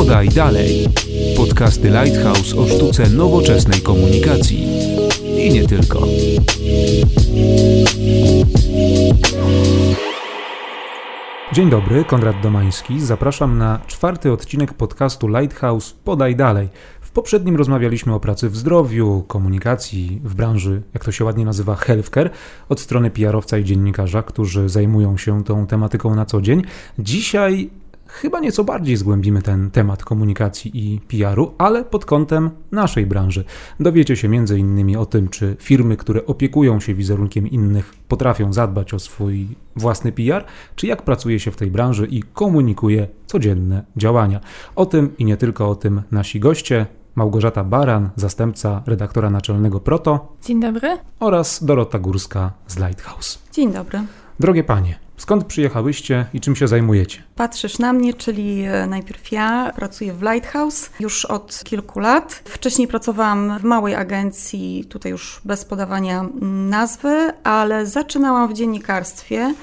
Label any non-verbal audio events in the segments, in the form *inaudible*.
Podaj dalej. Podcasty Lighthouse o sztuce nowoczesnej komunikacji. I nie tylko. Dzień dobry, Konrad Domański. Zapraszam na czwarty odcinek podcastu Lighthouse Podaj dalej. W poprzednim rozmawialiśmy o pracy w zdrowiu, komunikacji w branży, jak to się ładnie nazywa, healthcare, od strony PR-owca i dziennikarza, którzy zajmują się tą tematyką na co dzień. Dzisiaj chyba nieco bardziej zgłębimy ten temat komunikacji i PR-u, ale pod kątem naszej branży. Dowiecie się m.in. o tym, czy firmy, które opiekują się wizerunkiem innych, potrafią zadbać o swój własny PR, czy jak pracuje się w tej branży i komunikuje codzienne działania. O tym i nie tylko o tym nasi goście. Małgorzata Baran, zastępca redaktora naczelnego Proto. Dzień dobry. Oraz Dorota Górska z Lighthouse. Dzień dobry. Drogie panie, skąd przyjechałyście i czym się zajmujecie? Patrzysz na mnie, czyli e, najpierw ja pracuję w Lighthouse już od kilku lat. Wcześniej pracowałam w małej agencji, tutaj już bez podawania nazwy, ale zaczynałam w dziennikarstwie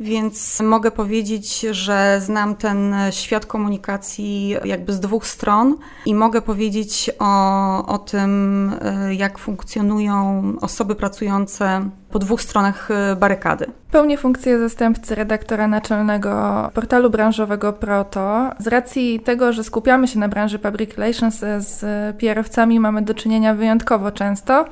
więc mogę powiedzieć, że znam ten świat komunikacji jakby z dwóch stron i mogę powiedzieć o, o tym, e, jak funkcjonują osoby pracujące po dwóch stronach e, barykady. Pełnię funkcję zastępcy redaktora naczelnego portalu branżowego Proto. Z racji tego, że skupiamy się na branży public relations, z PR-owcami mamy do czynienia wyjątkowo często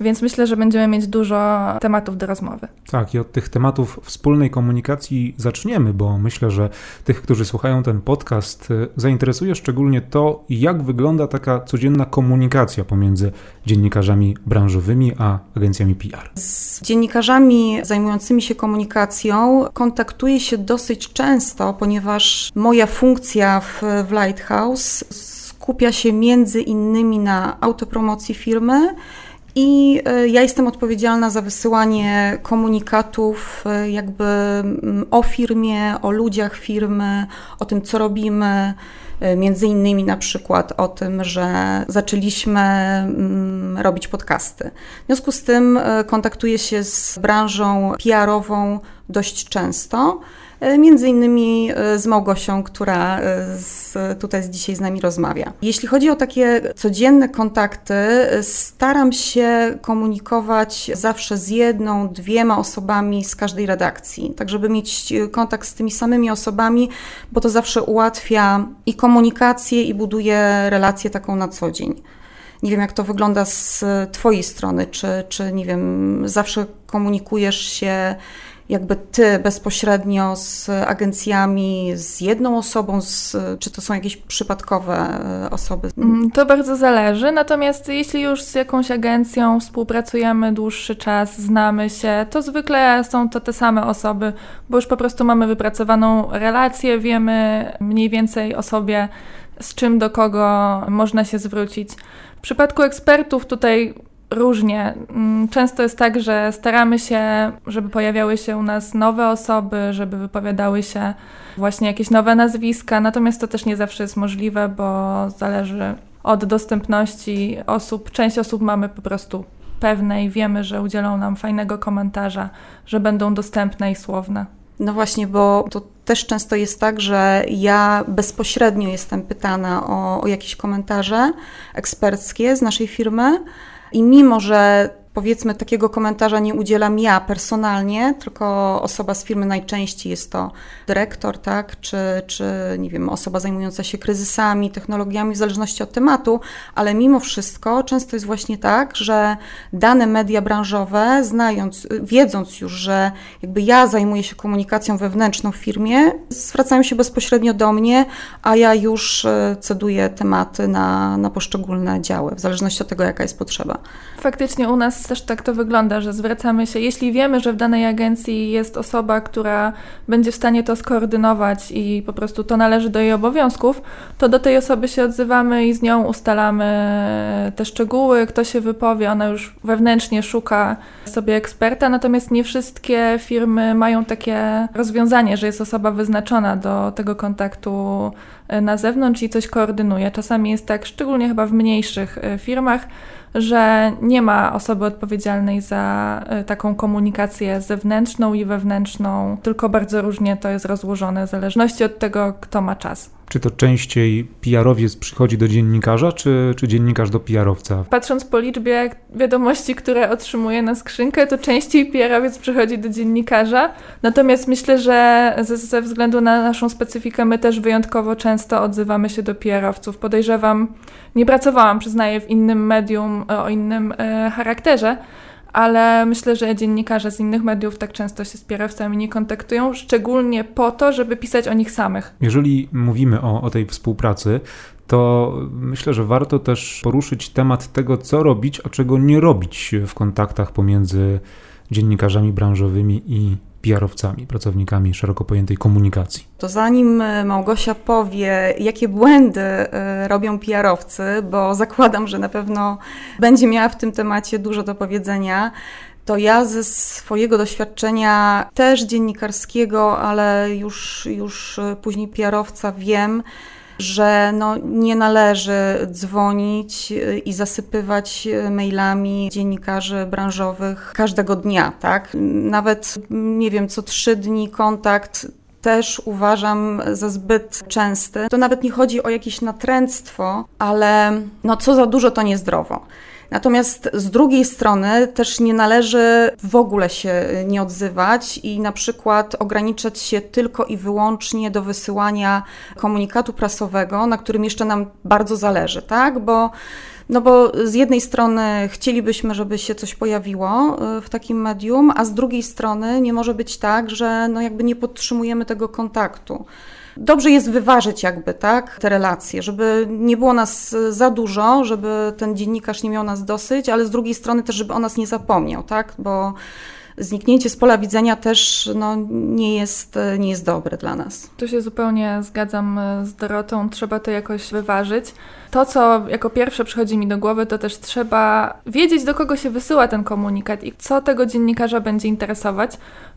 więc myślę, że będziemy mieć dużo tematów do rozmowy. Tak, i od tych tematów wspólnej komunikacji zaczniemy, bo myślę, że tych, którzy słuchają ten podcast, y, zainteresuje szczególnie to, jak wygląda taka codzienna komunikacja pomiędzy dziennikarzami branżowymi a agencjami PR. Z dziennikarzami zajmującymi się komunikacją kontaktuję się dosyć często, ponieważ moja funkcja w, w Lighthouse skupia się między innymi na autopromocji firmy i e, ja jestem odpowiedzialna za wysyłanie komunikatów e, jakby mm, o firmie, o ludziach firmy, o tym, co robimy. E, między innymi na przykład o tym, że zaczęliśmy mm, robić podcasty. W związku z tym kontaktuję się z branżą PR-ową dość często. E, między innymi e, z Małgosią, która e, z, tutaj dzisiaj z nami rozmawia. Jeśli chodzi o takie codzienne kontakty, staram się komunikować zawsze z jedną, dwiema osobami z każdej redakcji, tak żeby mieć kontakt z tymi samymi osobami, bo to zawsze ułatwia i komunikację, i buduje relację taką na co dzień. Nie wiem, jak to wygląda z Twojej strony, czy, czy nie wiem, zawsze komunikujesz się jakby ty bezpośrednio z agencjami, z jedną osobą, z, czy to są jakieś przypadkowe e, osoby? Mm, to bardzo zależy, natomiast jeśli już z jakąś agencją współpracujemy dłuższy czas, znamy się, to zwykle są to te same osoby, bo już po prostu mamy wypracowaną relację, wiemy mniej więcej o sobie, z czym do kogo można się zwrócić. W przypadku ekspertów tutaj różnie. Mm, często jest tak, że staramy się, żeby pojawiały się u nas nowe osoby, żeby wypowiadały się właśnie jakieś nowe nazwiska, natomiast to też nie zawsze jest możliwe, bo zależy od dostępności osób. Część osób mamy po prostu pewne i wiemy, że udzielą nam fajnego komentarza, że będą dostępne i słowne. No właśnie, bo to też często jest tak, że ja bezpośrednio jestem pytana o, o jakieś komentarze eksperckie z naszej firmy i mimo, że powiedzmy takiego komentarza nie udzielam ja personalnie, tylko osoba z firmy najczęściej jest to dyrektor, tak, czy, czy nie wiem, osoba zajmująca się kryzysami, technologiami, w zależności od tematu, ale mimo wszystko często jest właśnie tak, że dane media branżowe, znając, wiedząc już, że jakby ja zajmuję się komunikacją wewnętrzną w firmie, zwracają się bezpośrednio do mnie, a ja już e, ceduję tematy na, na poszczególne działy, w zależności od tego, jaka jest potrzeba. Faktycznie u nas też tak to wygląda, że zwracamy się, jeśli wiemy, że w danej agencji jest osoba, która będzie w stanie to skoordynować i po prostu to należy do jej obowiązków, to do tej osoby się odzywamy i z nią ustalamy te szczegóły, kto się wypowie, ona już wewnętrznie szuka sobie eksperta, natomiast nie wszystkie firmy mają takie rozwiązanie, że jest osoba wyznaczona do tego kontaktu na zewnątrz i coś koordynuje. Czasami jest tak, szczególnie chyba w mniejszych e, firmach, że nie ma osoby odpowiedzialnej za e, taką komunikację zewnętrzną i wewnętrzną, tylko bardzo różnie to jest rozłożone w zależności od tego, kto ma czas. Czy to częściej PR-owiec przychodzi do dziennikarza, czy, czy dziennikarz do PR-owca? Patrząc po liczbie wiadomości, które otrzymuje na skrzynkę, to częściej PR-owiec przychodzi do dziennikarza. Natomiast myślę, że ze, ze względu na naszą specyfikę my też wyjątkowo często odzywamy się do PR-owców. Podejrzewam, nie pracowałam, przyznaję, w innym medium o innym e, charakterze, ale myślę, że dziennikarze z innych mediów tak często się z pierowcami nie kontaktują, szczególnie po to, żeby pisać o nich samych. Jeżeli mówimy o, o tej współpracy, to myślę, że warto też poruszyć temat tego, co robić, a czego nie robić w kontaktach pomiędzy dziennikarzami branżowymi i PR-owcami, pracownikami szeroko pojętej komunikacji. To zanim e, Małgosia powie, jakie błędy e, robią PR-owcy, bo zakładam, że na pewno będzie miała w tym temacie dużo do powiedzenia, to ja ze swojego doświadczenia też dziennikarskiego, ale już, już e, później PR-owca wiem, że no, nie należy dzwonić y, i zasypywać y, mailami dziennikarzy branżowych każdego dnia, tak? Nawet, nie wiem, co trzy dni kontakt też uważam za zbyt częsty. To nawet nie chodzi o jakieś natręctwo, ale no co za dużo to niezdrowo. Natomiast z drugiej strony też nie należy w ogóle się nie odzywać i na przykład ograniczać się tylko i wyłącznie do wysyłania komunikatu prasowego, na którym jeszcze nam bardzo zależy, tak? Bo no bo z jednej strony chcielibyśmy, żeby się coś pojawiło y, w takim medium, a z drugiej strony nie może być tak, że no jakby nie podtrzymujemy tego kontaktu dobrze jest wyważyć jakby, tak, te relacje, żeby nie było nas za dużo, żeby ten dziennikarz nie miał nas dosyć, ale z drugiej strony też, żeby o nas nie zapomniał, tak, bo zniknięcie z pola widzenia też no, nie, jest, nie jest dobre dla nas. Tu się zupełnie zgadzam z Dorotą, trzeba to jakoś wyważyć. To, co jako pierwsze przychodzi mi do głowy, to też trzeba wiedzieć, do kogo się wysyła ten komunikat i co tego dziennikarza będzie interesować.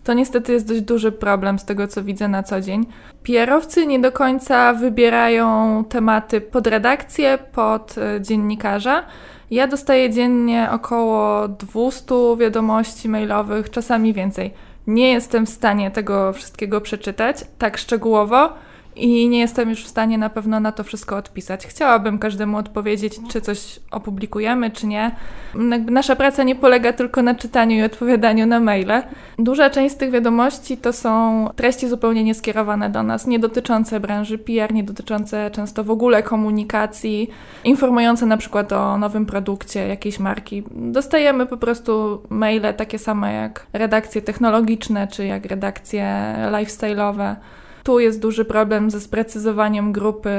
To niestety jest dość duży problem z tego, co widzę na co dzień. PR-owcy nie do końca wybierają tematy pod redakcję, pod e, dziennikarza. Ja dostaję dziennie około 200 wiadomości mailowych, czasami więcej. Nie jestem w stanie tego wszystkiego przeczytać tak szczegółowo i nie jestem już w stanie na pewno na to wszystko odpisać. Chciałabym każdemu odpowiedzieć, czy coś opublikujemy, czy nie. Nasza praca nie polega tylko na czytaniu i odpowiadaniu na maile. Duża część z tych wiadomości to są treści zupełnie nieskierowane do nas, nie dotyczące branży PR, nie dotyczące często w ogóle komunikacji, informujące na przykład o nowym produkcie jakiejś marki. Dostajemy po prostu maile takie same jak redakcje technologiczne, czy jak redakcje lifestyle'owe tu jest duży problem ze sprecyzowaniem grupy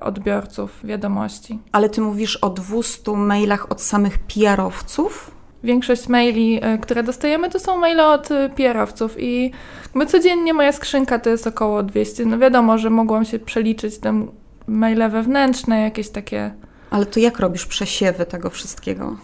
odbiorców wiadomości. Ale ty mówisz o 200 mailach od samych PR-owców? Większość maili, e, które dostajemy, to są maile od e, PR-owców i my codziennie moja skrzynka to jest około 200. No wiadomo, że mogłam się przeliczyć tam maile wewnętrzne, jakieś takie. Ale to jak robisz przesiewy tego wszystkiego?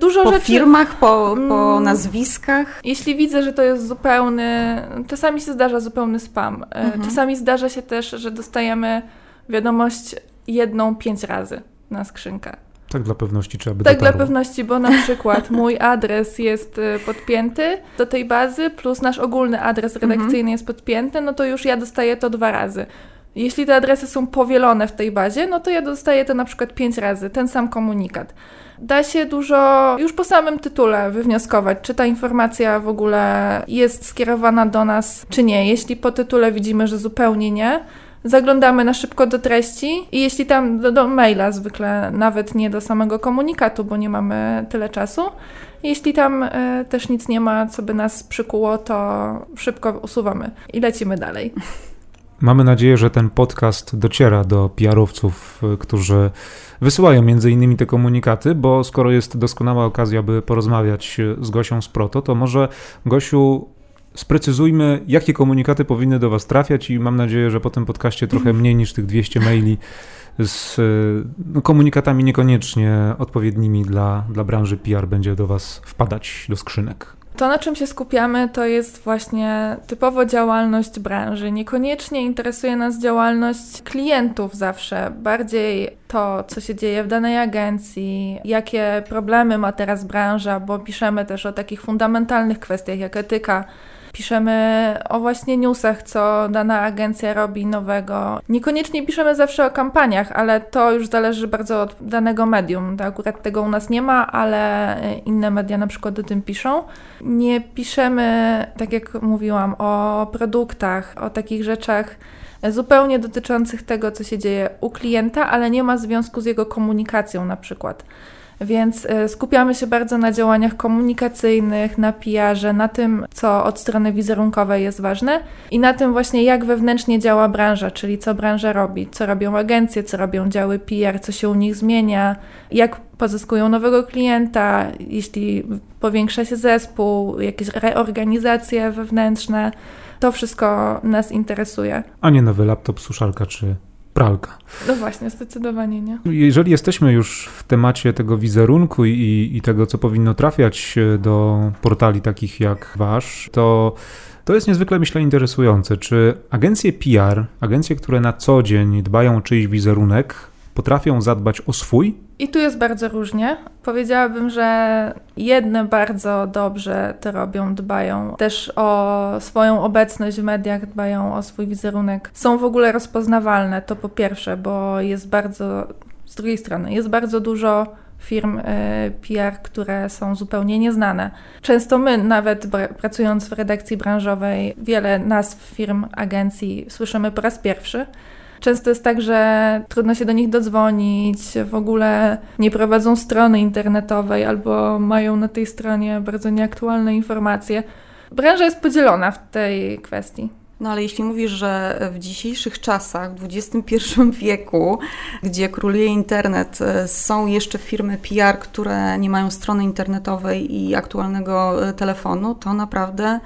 Dużo po rzeczy. firmach, po, po mm. nazwiskach? Jeśli widzę, że to jest zupełny. Czasami się zdarza zupełny spam. E, mhm. Czasami zdarza się też, że dostajemy wiadomość jedną pięć razy na skrzynkę. Tak dla pewności trzeba by Tak dotarło. dla pewności, bo na przykład *laughs* mój adres jest e, podpięty do tej bazy, plus nasz ogólny adres redakcyjny mhm. jest podpięty, no to już ja dostaję to dwa razy. Jeśli te adresy są powielone w tej bazie, no to ja dostaję to na przykład pięć razy, ten sam komunikat da się dużo już po samym tytule wywnioskować, czy ta informacja w ogóle jest skierowana do nas, czy nie. Jeśli po tytule widzimy, że zupełnie nie, zaglądamy na szybko do treści i jeśli tam do, do, maila zwykle, nawet nie do samego komunikatu, bo nie mamy tyle czasu, jeśli tam y, też nic nie ma, co by nas przykuło, to szybko usuwamy i lecimy dalej. Mamy nadzieję, że ten podcast dociera do PR-owców, y, którzy wysyłają między innymi te komunikaty, bo skoro jest doskonała okazja, by porozmawiać y, z Gosią z Proto, to może Gosiu sprecyzujmy, jakie komunikaty powinny do Was trafiać i mam nadzieję, że po tym podcaście trochę mniej niż tych 200 maili z y, no, komunikatami niekoniecznie odpowiednimi dla, dla branży PR będzie do Was wpadać do skrzynek. To, na czym się skupiamy, to jest właśnie typowo działalność branży. Niekoniecznie interesuje nas działalność klientów zawsze, bardziej to, co się dzieje w danej agencji, jakie problemy ma teraz branża, bo piszemy też o takich fundamentalnych kwestiach jak etyka Piszemy o właśnie newsach, co dana agencja robi nowego. Niekoniecznie piszemy zawsze o kampaniach, ale to już zależy bardzo od danego medium. To akurat tego u nas nie ma, ale inne media na przykład o tym piszą. Nie piszemy, tak jak mówiłam, o produktach, o takich rzeczach zupełnie dotyczących tego, co się dzieje u klienta, ale nie ma związku z jego komunikacją na przykład. Więc e, skupiamy się bardzo na działaniach komunikacyjnych, na PR-ze, na tym, co od strony wizerunkowej jest ważne i na tym właśnie, jak wewnętrznie działa branża, czyli co branża robi, co robią agencje, co robią działy PR, co się u nich zmienia, jak pozyskują nowego klienta, jeśli powiększa się zespół, jakieś reorganizacje wewnętrzne. To wszystko nas interesuje. A nie nowy laptop, suszarka czy pralka. No właśnie, zdecydowanie nie. Jeżeli jesteśmy już w temacie tego wizerunku i, i tego, co powinno trafiać do portali takich jak wasz, to to jest niezwykle, myślę, interesujące. Czy agencje PR, agencje, które na co dzień dbają o czyjś wizerunek, potrafią zadbać o swój? I tu jest bardzo różnie. Powiedziałabym, że jedne bardzo dobrze to robią, dbają też o swoją obecność w mediach, dbają o swój wizerunek. Są w ogóle rozpoznawalne, to po pierwsze, bo jest bardzo, z drugiej strony, jest bardzo dużo firm e, PR, które są zupełnie nieznane. Często my, nawet pracując w redakcji branżowej, wiele nazw firm, agencji słyszymy po raz pierwszy. Często jest tak, że trudno się do nich dodzwonić, w ogóle nie prowadzą strony internetowej albo mają na tej stronie bardzo nieaktualne informacje. Branża jest podzielona w tej kwestii. No ale jeśli mówisz, że w dzisiejszych czasach, w XXI wieku, gdzie króluje internet, e, są jeszcze firmy PR, które nie mają strony internetowej i aktualnego e, telefonu, to naprawdę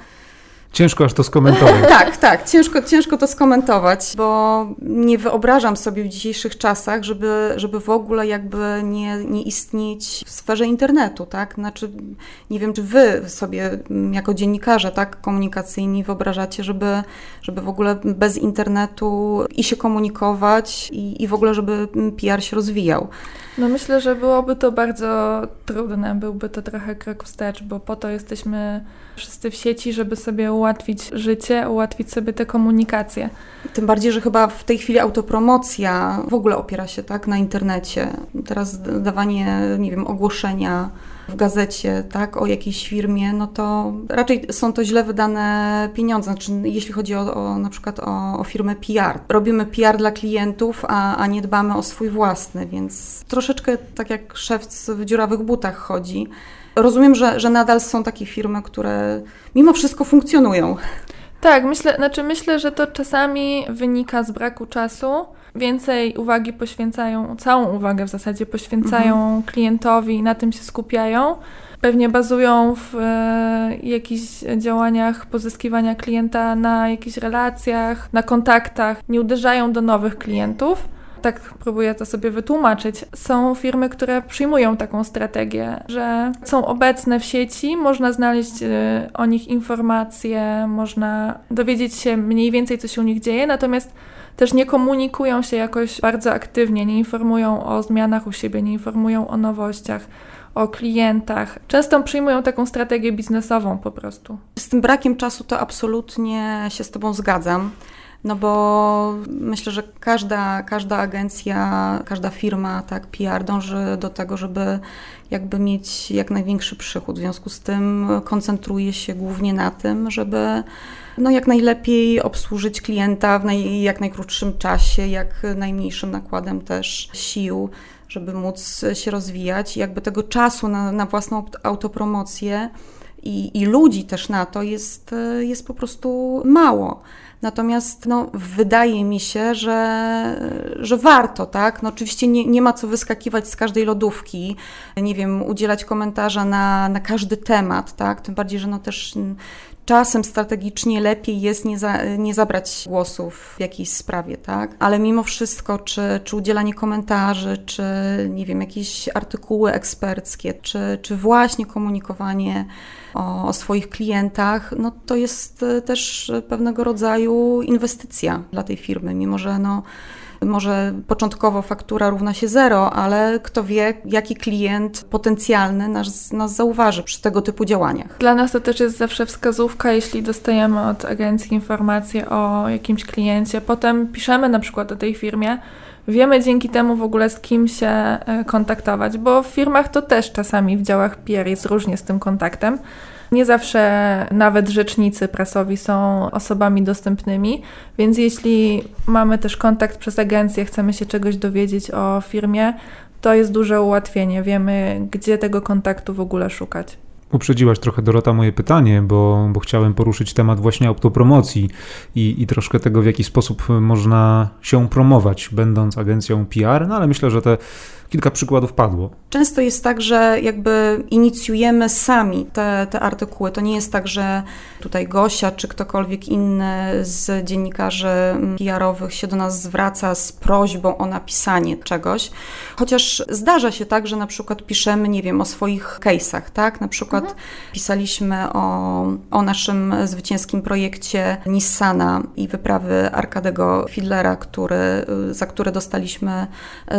Ciężko aż to skomentować. *laughs* tak, tak, ciężko, ciężko to skomentować, bo nie wyobrażam sobie w dzisiejszych czasach, żeby, żeby w ogóle jakby nie, nie istnieć w sferze internetu, tak? Znaczy, nie wiem, czy wy sobie mm, jako dziennikarze, tak, komunikacyjni wyobrażacie, żeby, żeby w ogóle bez internetu i się komunikować i, i w ogóle, żeby PR się rozwijał. No myślę, że byłoby to bardzo trudne, byłby to trochę krok wstecz, bo po to jesteśmy wszyscy w sieci, żeby sobie ułatwić życie, ułatwić sobie tę komunikację. Tym bardziej, że chyba w tej chwili autopromocja w ogóle opiera się tak na internecie. Teraz dawanie, nie wiem, ogłoszenia w gazecie, tak, o jakiejś firmie, no to raczej są to źle wydane pieniądze, znaczy jeśli chodzi o, o na przykład o, o firmę PR. Robimy PR dla klientów, a, a nie dbamy o swój własny, więc troszeczkę tak jak szewc w dziurawych butach chodzi. Rozumiem, że, że nadal są takie firmy, które mimo wszystko funkcjonują. Tak, myślę, znaczy myślę, że to czasami wynika z braku czasu. Więcej uwagi poświęcają, całą uwagę w zasadzie poświęcają mhm. klientowi, na tym się skupiają. Pewnie bazują w e, jakichś działaniach pozyskiwania klienta na jakichś relacjach, na kontaktach, nie uderzają do nowych klientów tak próbuję to sobie wytłumaczyć. Są firmy, które przyjmują taką strategię, że są obecne w sieci, można znaleźć y, o nich informacje, można dowiedzieć się mniej więcej, co się u nich dzieje, natomiast też nie komunikują się jakoś bardzo aktywnie, nie informują o zmianach u siebie, nie informują o nowościach o klientach. Często przyjmują taką strategię biznesową po prostu. Z tym brakiem czasu to absolutnie się z Tobą zgadzam. No bo myślę, że każda, każda agencja, każda firma, tak, PR dąży do tego, żeby jakby mieć jak największy przychód. W związku z tym koncentruje się głównie na tym, żeby no, jak najlepiej obsłużyć klienta w naj, jak najkrótszym czasie, jak najmniejszym nakładem też sił, żeby móc się rozwijać. I jakby tego czasu na, na własną autopromocję i, i ludzi też na to jest, jest po prostu mało. Natomiast no, wydaje mi się, że, że warto, tak? No, oczywiście nie, nie ma co wyskakiwać z każdej lodówki, nie wiem, udzielać komentarza na, na każdy temat, tak? Tym bardziej, że no też czasem strategicznie lepiej jest nie, za, nie zabrać głosu w jakiejś sprawie, tak? Ale mimo wszystko, czy, czy udzielanie komentarzy, czy nie wiem, jakieś artykuły eksperckie, czy, czy właśnie komunikowanie o, o swoich klientach, no to jest e, też pewnego rodzaju inwestycja dla tej firmy, mimo że no Może początkowo faktura równa się zero, ale kto wie, jaki klient potencjalny nas, nas zauważy przy tego typu działaniach. Dla nas to też jest zawsze wskazówka, jeśli dostajemy od agencji informację o jakimś kliencie, potem piszemy na przykład o tej firmie, wiemy dzięki temu w ogóle z kim się e, kontaktować, bo w firmach to też czasami w działach PR jest różnie z tym kontaktem. Nie zawsze nawet rzecznicy prasowi są osobami dostępnymi, więc jeśli mamy też kontakt przez agencję, chcemy się czegoś dowiedzieć o firmie, to jest duże ułatwienie. Wiemy, gdzie tego kontaktu w ogóle szukać. Uprzedziłaś trochę, Dorota, moje pytanie, bo, bo chciałem poruszyć temat właśnie autopromocji i, i troszkę tego, w jaki sposób można się promować, będąc agencją PR, no ale myślę, że te kilka przykładów padło. Często jest tak, że jakby inicjujemy sami te, te artykuły. To nie jest tak, że tutaj Gosia czy ktokolwiek inny z dziennikarzy PR-owych się do nas zwraca z prośbą o napisanie czegoś. Chociaż zdarza się tak, że na przykład piszemy, nie wiem, o swoich case'ach, tak? Na przykład mhm. pisaliśmy o, o naszym zwycięskim projekcie Nissana i wyprawy Arkadego Fidlera, który, za które dostaliśmy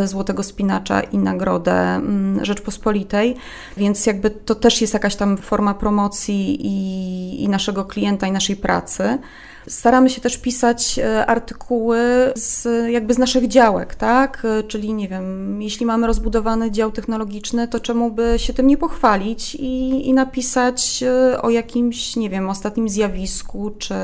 Złotego Spinacza i nagrodę mm, Rzeczpospolitej, więc jakby to też jest jakaś tam forma promocji i, i naszego klienta, i naszej pracy. Staramy się też pisać e, artykuły z, jakby z naszych działek, tak? E, czyli nie wiem, jeśli mamy rozbudowany dział technologiczny, to czemu by się tym nie pochwalić i, i napisać e, o jakimś, nie wiem, ostatnim zjawisku, czy,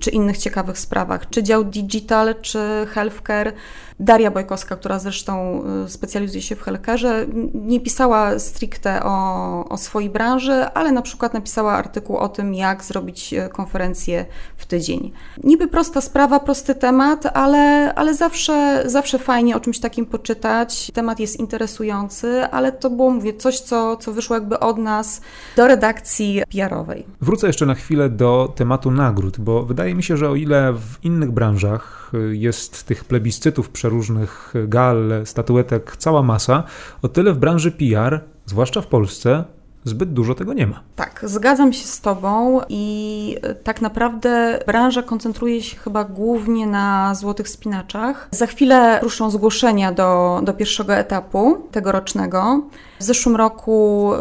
czy innych ciekawych sprawach, czy dział digital, czy healthcare Daria Bojkowska, która zresztą y, specjalizuje się w healthcare, nie pisała stricte o, o swojej branży, ale na przykład napisała artykuł o tym, jak zrobić y, konferencję w tydzień. Niby prosta sprawa, prosty temat, ale, ale zawsze, zawsze fajnie o czymś takim poczytać. Temat jest interesujący, ale to było, mówię, coś, co, co wyszło jakby od nas do redakcji PR-owej. Wrócę jeszcze na chwilę do tematu nagród, bo wydaje mi się, że o ile w innych branżach jest tych plebiscytów przeróżnych gal, statuetek, cała masa, o tyle w branży PR, zwłaszcza w Polsce, zbyt dużo tego nie ma. Tak, zgadzam się z Tobą i e, tak naprawdę branża koncentruje się chyba głównie na złotych spinaczach. Za chwilę ruszą zgłoszenia do, do pierwszego etapu tegorocznego. W zeszłym roku, y,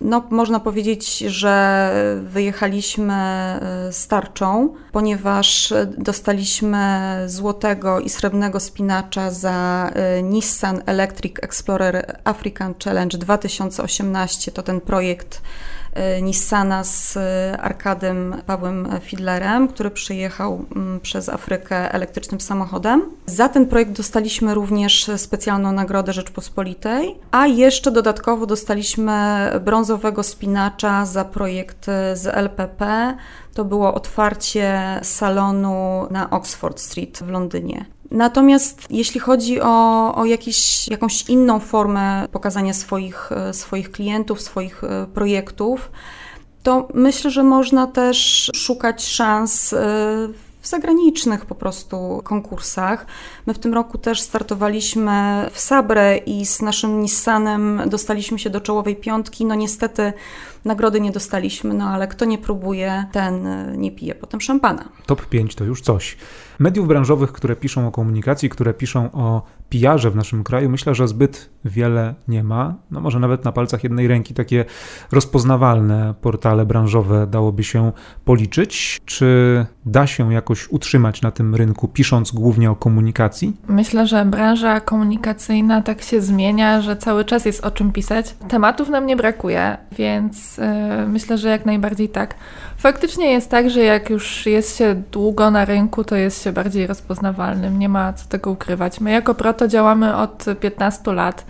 no, można powiedzieć, że wyjechaliśmy y, z tarczą, ponieważ dostaliśmy złotego i srebrnego spinacza za y, Nissan Electric Explorer African Challenge 2018. To ten projekt Nissana z e, Arkadem Pawłem Fidlerem, który przyjechał mm, przez Afrykę elektrycznym samochodem. Za ten projekt dostaliśmy również specjalną nagrodę Rzeczpospolitej, a jeszcze dodatkowo dostaliśmy brązowego spinacza za projekt z LPP. To było otwarcie salonu na Oxford Street w Londynie. Natomiast jeśli chodzi o, o jakiś, jakąś inną formę pokazania swoich, e, swoich klientów, swoich e, projektów, to myślę, że można też szukać szans e, w zagranicznych po prostu konkursach. My w tym roku też startowaliśmy w Sabre i z naszym Nissanem dostaliśmy się do czołowej piątki. No niestety nagrody nie dostaliśmy, no ale kto nie próbuje, ten nie pije potem szampana. Top 5 to już coś. Mediów branżowych, które piszą o komunikacji, które piszą o PR-ze w naszym kraju, myślę, że zbyt wiele nie ma. No może nawet na palcach jednej ręki takie rozpoznawalne portale branżowe dałoby się policzyć. Czy da się jakoś utrzymać na tym rynku, pisząc głównie o komunikacji? Myślę, że branża komunikacyjna tak się zmienia, że cały czas jest o czym pisać. Tematów nam nie brakuje, więc yy, myślę, że jak najbardziej tak. Faktycznie jest tak, że jak już jest się długo na rynku, to jest się bardziej rozpoznawalnym. Nie ma co tego ukrywać. My jako Proto działamy od 15 lat.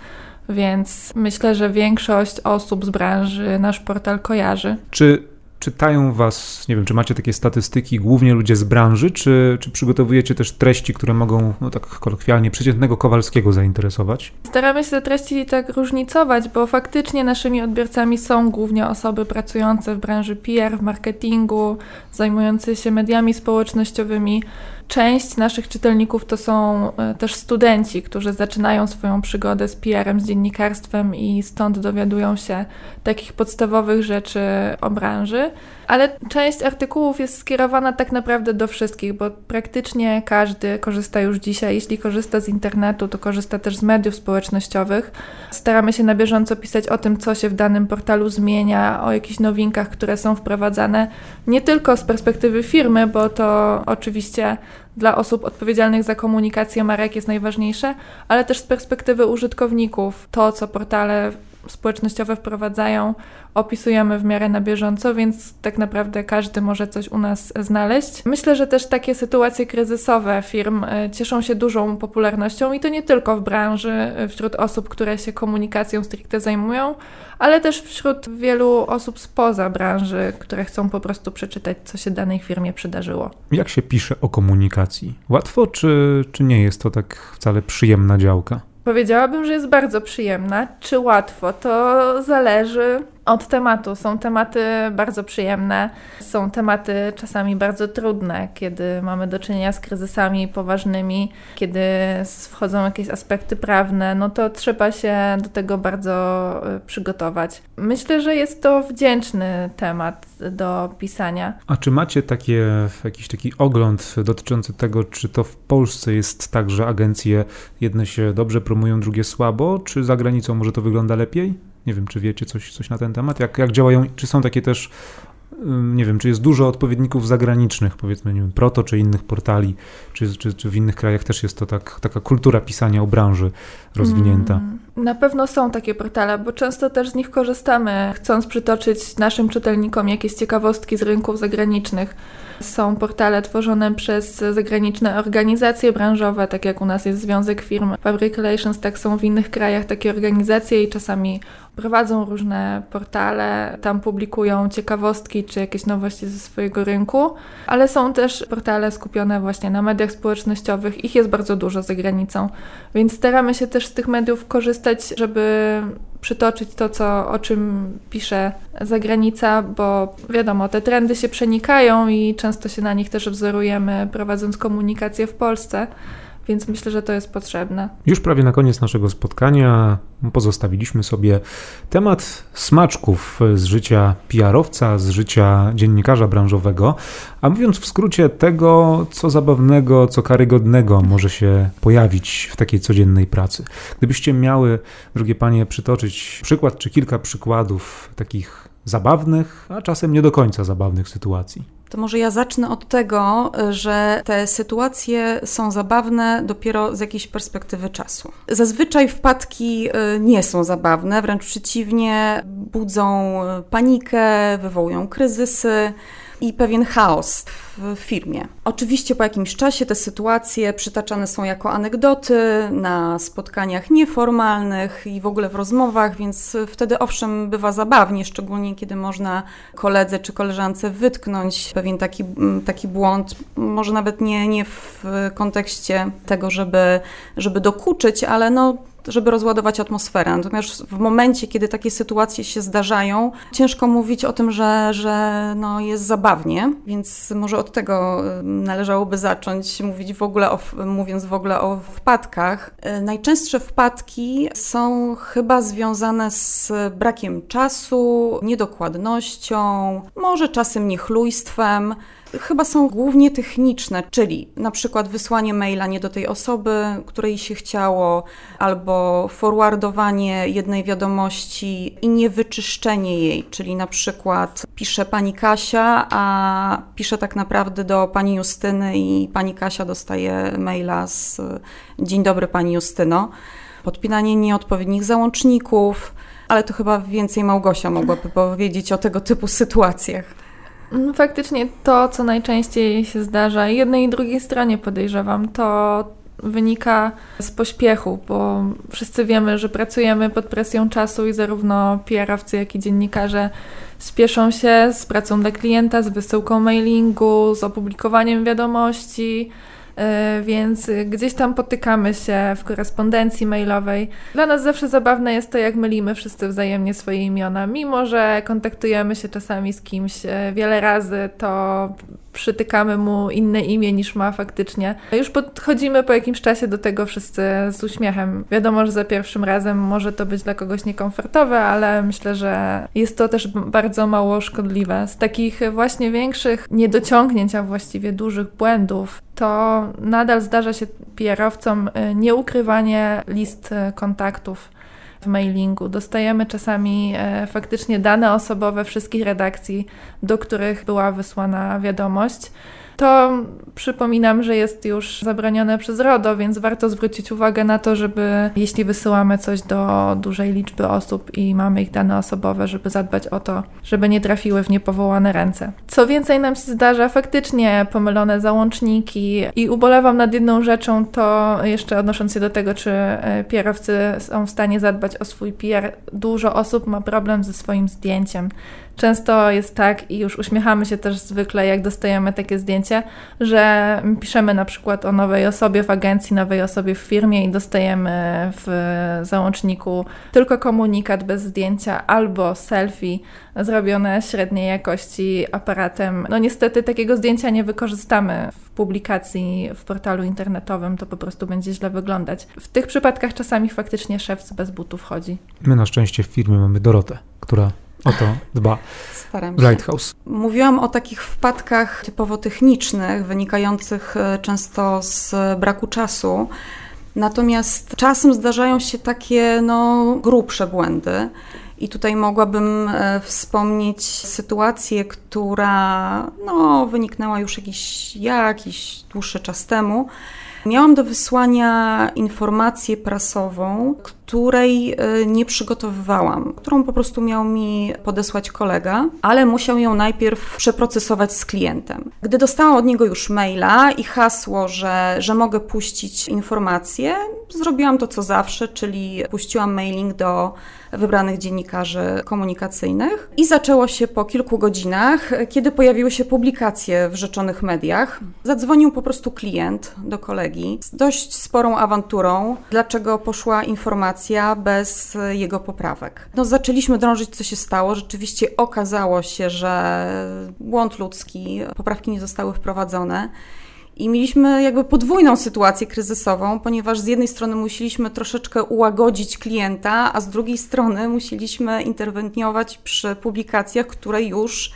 Więc myślę, że większość osób z branży nasz portal kojarzy. Czy czytają Was, nie wiem, czy macie takie statystyki, głównie ludzie z branży, czy, czy przygotowujecie też treści, które mogą, no tak kolokwialnie, przeciętnego Kowalskiego zainteresować? Staramy się te treści tak różnicować, bo faktycznie naszymi odbiorcami są głównie osoby pracujące w branży PR, w marketingu, zajmujące się mediami społecznościowymi. Część naszych czytelników to są e, też studenci, którzy zaczynają swoją przygodę z PR-em, z dziennikarstwem i stąd dowiadują się takich podstawowych rzeczy o branży. ale część artykułów jest skierowana tak naprawdę do wszystkich, bo praktycznie każdy korzysta już dzisiaj. Jeśli korzysta z internetu, to korzysta też z mediów społecznościowych. Staramy się na bieżąco pisać o tym, co się w danym portalu zmienia, o jakichś nowinkach, które są wprowadzane, nie tylko z perspektywy firmy, bo to oczywiście dla osób odpowiedzialnych za komunikację marek jest najważniejsze, ale też z perspektywy użytkowników. To, co portale społecznościowe wprowadzają, opisujemy w miarę na bieżąco, więc tak naprawdę każdy może coś u nas znaleźć. Myślę, że też takie sytuacje kryzysowe firm e, cieszą się dużą popularnością i to nie tylko w branży, e, wśród osób, które się komunikacją stricte zajmują, ale też wśród wielu osób spoza branży, które chcą po prostu przeczytać, co się danej firmie przydarzyło. Jak się pisze o komunikacji? Łatwo, czy, czy nie jest to tak wcale przyjemna działka? Powiedziałabym, że jest bardzo przyjemna. Czy łatwo? To zależy od tematu. Są tematy bardzo przyjemne, są tematy czasami bardzo trudne, kiedy mamy do czynienia z kryzysami poważnymi, kiedy wchodzą jakieś aspekty prawne, no to trzeba się do tego bardzo y, przygotować. Myślę, że jest to wdzięczny temat do pisania. A czy macie takie, jakiś taki ogląd dotyczący tego, czy to w Polsce jest tak, że agencje jedne się dobrze promują, drugie słabo, czy za granicą może to wygląda lepiej? Nie wiem, czy wiecie coś, coś na ten temat? Jak, jak działają, czy są takie też, nie wiem, czy jest dużo odpowiedników zagranicznych, powiedzmy, nie wiem, Proto czy innych portali, czy, czy, czy w innych krajach też jest to tak, taka kultura pisania o branży rozwinięta? Mm, na pewno są takie portale, bo często też z nich korzystamy, chcąc przytoczyć naszym czytelnikom jakieś ciekawostki z rynków zagranicznych. Są portale tworzone przez zagraniczne organizacje branżowe, tak jak u nas jest Związek Firm Fabric Relations, tak są w innych krajach takie organizacje i czasami prowadzą różne portale, tam publikują ciekawostki czy jakieś nowości ze swojego rynku, ale są też portale skupione właśnie na mediach społecznościowych, ich jest bardzo dużo za granicą, więc staramy się też z tych mediów korzystać, żeby przytoczyć to, co, o czym pisze zagranica, bo wiadomo, te trendy się przenikają i często się na nich też wzorujemy, prowadząc komunikację w Polsce więc myślę, że to jest potrzebne. Już prawie na koniec naszego spotkania pozostawiliśmy sobie temat smaczków z życia PR-owca, z życia dziennikarza branżowego, a mówiąc w skrócie tego, co zabawnego, co karygodnego może się pojawić w takiej codziennej pracy. Gdybyście miały, drogie panie, przytoczyć przykład czy kilka przykładów takich zabawnych, a czasem nie do końca zabawnych sytuacji. To może ja zacznę od tego, że te sytuacje są zabawne dopiero z jakiejś perspektywy czasu. Zazwyczaj wpadki y, nie są zabawne, wręcz przeciwnie, budzą panikę, wywołują kryzysy i pewien chaos w firmie. Oczywiście po jakimś czasie te sytuacje przytaczane są jako anegdoty na spotkaniach nieformalnych i w ogóle w rozmowach, więc wtedy owszem bywa zabawnie, szczególnie kiedy można koledze czy koleżance wytknąć pewien taki, taki błąd, może nawet nie, nie w kontekście tego, żeby, żeby dokuczyć, ale no żeby rozładować atmosferę. Natomiast w momencie, kiedy takie sytuacje się zdarzają, ciężko mówić o tym, że, że no jest zabawnie, więc może od tego należałoby zacząć mówić w ogóle o, mówiąc w ogóle o wpadkach. E, najczęstsze wpadki są chyba związane z brakiem czasu, niedokładnością, może czasem niechlujstwem, chyba są głównie techniczne, czyli na przykład wysłanie maila nie do tej osoby, której się chciało, albo forwardowanie jednej wiadomości i niewyczyszczenie jej, czyli na przykład pisze pani Kasia, a pisze tak naprawdę do pani Justyny i pani Kasia dostaje maila z Dzień dobry pani Justyno. Podpinanie nieodpowiednich załączników, ale to chyba więcej Małgosia mogłaby powiedzieć o tego typu sytuacjach. No, faktycznie to, co najczęściej się zdarza, jednej i drugiej stronie podejrzewam, to wynika z pośpiechu, bo wszyscy wiemy, że pracujemy pod presją czasu i zarówno PR-owcy, jak i dziennikarze spieszą się z pracą dla klienta, z wysyłką mailingu, z opublikowaniem wiadomości, więc gdzieś tam potykamy się w korespondencji mailowej. Dla nas zawsze zabawne jest to, jak mylimy wszyscy wzajemnie swoje imiona. Mimo, że kontaktujemy się czasami z kimś e, wiele razy, to przytykamy mu inne imię niż ma faktycznie. Już podchodzimy po jakimś czasie do tego wszyscy z uśmiechem. Wiadomo, że za pierwszym razem może to być dla kogoś niekomfortowe, ale myślę, że jest to też bardzo mało szkodliwe. Z takich właśnie większych niedociągnięć, a właściwie dużych błędów, to nadal zdarza się PR-owcom y, nieukrywanie list y, kontaktów w mailingu. Dostajemy czasami e, faktycznie dane osobowe wszystkich redakcji, do których była wysłana wiadomość to przypominam, że jest już zabronione przez RODO, więc warto zwrócić uwagę na to, żeby jeśli wysyłamy coś do dużej liczby osób i mamy ich dane osobowe, żeby zadbać o to, żeby nie trafiły w niepowołane ręce. Co więcej nam się zdarza, faktycznie pomylone załączniki i ubolewam nad jedną rzeczą, to jeszcze odnosząc się do tego, czy e, pierowcy są w stanie zadbać o swój PR, dużo osób ma problem ze swoim zdjęciem. Często jest tak i już uśmiechamy się też zwykle, jak dostajemy takie zdjęcie, że piszemy na przykład o nowej osobie w agencji, nowej osobie w firmie i dostajemy w załączniku tylko komunikat bez zdjęcia albo selfie zrobione średniej jakości aparatem. No niestety takiego zdjęcia nie wykorzystamy w publikacji w portalu internetowym, to po prostu będzie źle wyglądać. W tych przypadkach czasami faktycznie szef bez butów chodzi. My na szczęście w firmie mamy Dorotę, która o to dba. Staram się. Lighthouse. Mówiłam o takich wpadkach typowo technicznych, wynikających e, często z braku czasu. Natomiast czasem zdarzają się takie no, grubsze błędy. I tutaj mogłabym e, wspomnieć sytuację, która no, wyniknęła już jakiś, jakiś dłuższy czas temu. Miałam do wysłania informację prasową, której e, nie przygotowywałam, którą po prostu miał mi podesłać kolega, ale musiał ją najpierw przeprocesować z klientem. Gdy dostałam od niego już maila i hasło, że, że mogę puścić informację, zrobiłam to co zawsze, czyli puściłam mailing do wybranych dziennikarzy komunikacyjnych i zaczęło się po kilku godzinach, kiedy pojawiły się publikacje w rzeczonych mediach. Zadzwonił po prostu klient do kolegi z dość sporą awanturą, dlaczego poszła informacja bez jego poprawek. No, zaczęliśmy drążyć, co się stało. Rzeczywiście okazało się, że błąd ludzki, poprawki nie zostały wprowadzone. I mieliśmy jakby podwójną sytuację kryzysową, ponieważ z jednej strony musieliśmy troszeczkę ułagodzić klienta, a z drugiej strony musieliśmy interweniować przy publikacjach, które już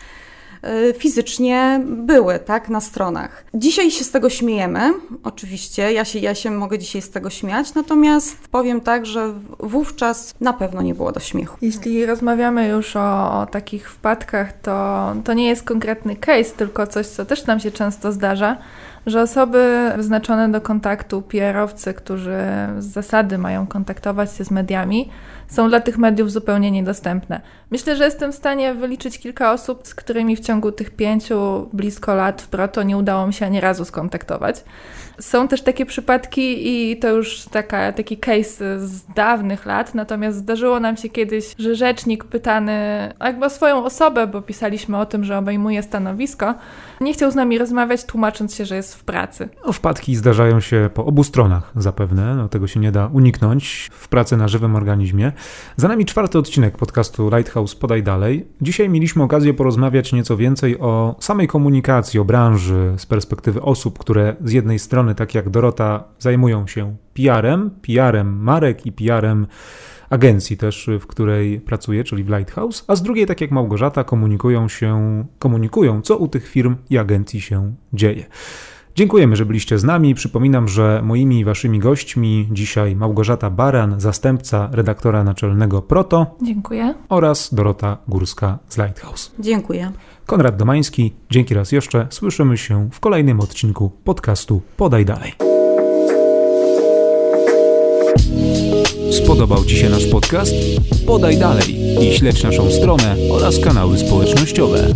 fizycznie były, tak, na stronach. Dzisiaj się z tego śmiejemy, oczywiście, ja się, ja się mogę dzisiaj z tego śmiać, natomiast powiem tak, że wówczas na pewno nie było do śmiechu. Jeśli rozmawiamy już o, o takich wpadkach, to, to nie jest konkretny case, tylko coś, co też nam się często zdarza, że osoby wyznaczone do kontaktu, PR-owcy, którzy z zasady mają kontaktować się z mediami, są dla tych mediów zupełnie niedostępne. Myślę, że jestem w stanie wyliczyć kilka osób, z którymi w ciągu tych pięciu blisko lat w Proto nie udało mi się ani razu skontaktować. Są też takie przypadki i to już taka, taki case z dawnych lat, natomiast zdarzyło nam się kiedyś, że rzecznik pytany jakby o swoją osobę, bo pisaliśmy o tym, że obejmuje stanowisko, nie chciał z nami rozmawiać, tłumacząc się, że jest w pracy. No, wpadki zdarzają się po obu stronach zapewne, no, tego się nie da uniknąć w pracy na żywym organizmie. Za nami czwarty odcinek podcastu Lighthouse Podaj Dalej. Dzisiaj mieliśmy okazję porozmawiać nieco więcej o samej komunikacji, o branży z perspektywy osób, które z jednej strony, tak jak Dorota, zajmują się PR-em, PR-em marek i PR-em agencji też, w której pracuję, czyli w Lighthouse, a z drugiej, tak jak Małgorzata, komunikują się, komunikują, co u tych firm i agencji się dzieje. Dziękujemy, że byliście z nami. Przypominam, że moimi i waszymi gośćmi dzisiaj Małgorzata Baran, zastępca redaktora naczelnego Proto. Dziękuję. Oraz Dorota Górska z Lighthouse. Dziękuję. Konrad Domański, dzięki raz jeszcze. Słyszymy się w kolejnym odcinku podcastu Podaj Dalej. Spodobał Ci się nasz podcast? Podaj dalej i śledź naszą stronę oraz kanały społecznościowe.